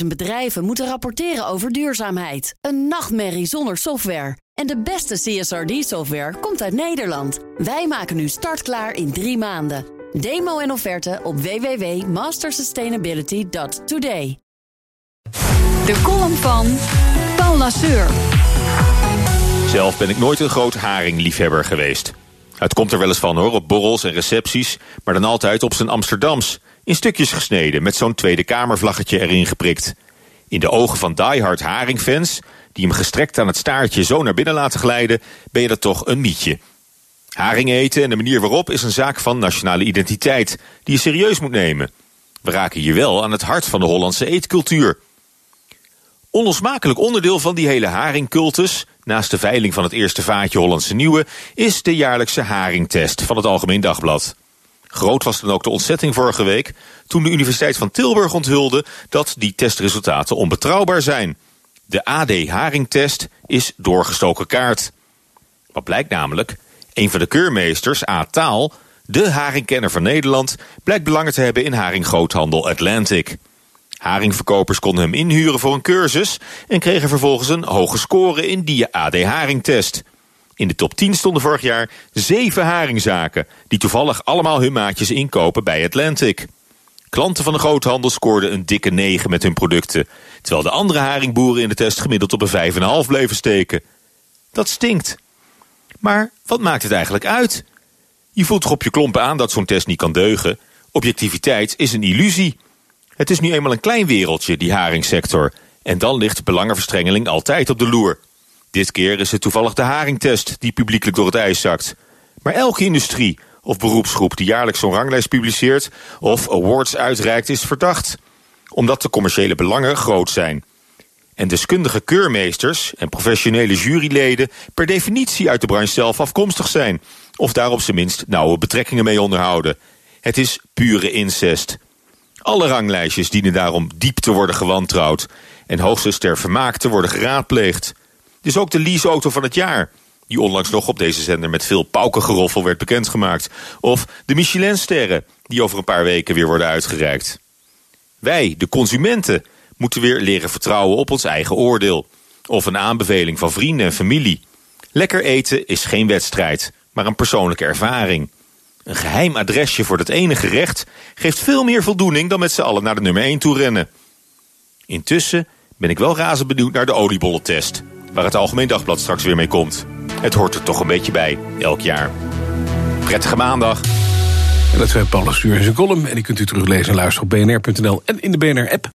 50.000 bedrijven moeten rapporteren over duurzaamheid. Een nachtmerrie zonder software. En de beste CSRD-software komt uit Nederland. Wij maken nu startklaar in drie maanden. Demo en offerte op www.mastersustainability.today. De column van Paul Lasseur. Zelf ben ik nooit een groot haringliefhebber geweest. Het komt er wel eens van hoor, op borrels en recepties, maar dan altijd op zijn Amsterdams. In stukjes gesneden, met zo'n Tweede Kamervlaggetje erin geprikt. In de ogen van diehard haringfans, die hem gestrekt aan het staartje zo naar binnen laten glijden, ben je dat toch een mietje. Haring eten en de manier waarop is een zaak van nationale identiteit, die je serieus moet nemen. We raken hier wel aan het hart van de Hollandse eetcultuur. Onlosmakelijk onderdeel van die hele haringcultus, naast de veiling van het eerste vaatje Hollandse Nieuwe, is de jaarlijkse haringtest van het Algemeen Dagblad. Groot was dan ook de ontzetting vorige week toen de Universiteit van Tilburg onthulde dat die testresultaten onbetrouwbaar zijn. De AD-haringtest is doorgestoken kaart. Wat blijkt namelijk? Een van de keurmeesters, A. Taal, de haringkenner van Nederland, blijkt belangen te hebben in haringgroothandel Atlantic. Haringverkopers konden hem inhuren voor een cursus en kregen vervolgens een hoge score in die AD-haringtest. In de top 10 stonden vorig jaar zeven haringzaken... die toevallig allemaal hun maatjes inkopen bij Atlantic. Klanten van de groothandel scoorden een dikke 9 met hun producten... terwijl de andere haringboeren in de test gemiddeld op een 5,5 bleven steken. Dat stinkt. Maar wat maakt het eigenlijk uit? Je voelt toch op je klompen aan dat zo'n test niet kan deugen. Objectiviteit is een illusie. Het is nu eenmaal een klein wereldje, die haringsector... en dan ligt belangenverstrengeling altijd op de loer... Dit keer is het toevallig de haringtest die publiekelijk door het ijs zakt. Maar elke industrie of beroepsgroep die jaarlijks zo'n ranglijst publiceert... of awards uitreikt is verdacht. Omdat de commerciële belangen groot zijn. En deskundige keurmeesters en professionele juryleden... per definitie uit de branche zelf afkomstig zijn. Of daar op zijn minst nauwe betrekkingen mee onderhouden. Het is pure incest. Alle ranglijstjes dienen daarom diep te worden gewantrouwd... en hoogstens ter vermaak te worden geraadpleegd is ook de leaseauto van het jaar. Die onlangs nog op deze zender met veel paukengeroffel werd bekendgemaakt. Of de Michelinsterren, die over een paar weken weer worden uitgereikt. Wij, de consumenten, moeten weer leren vertrouwen op ons eigen oordeel. Of een aanbeveling van vrienden en familie. Lekker eten is geen wedstrijd, maar een persoonlijke ervaring. Een geheim adresje voor dat ene gerecht geeft veel meer voldoening dan met z'n allen naar de nummer 1 toe rennen. Intussen ben ik wel razend benieuwd naar de oliebollentest waar het Algemeen Dagblad straks weer mee komt. Het hoort er toch een beetje bij, elk jaar. Prettige maandag. En dat zijn Paulus Stuur in zijn column. En die kunt u teruglezen en luisteren op bnr.nl en in de BNR-app.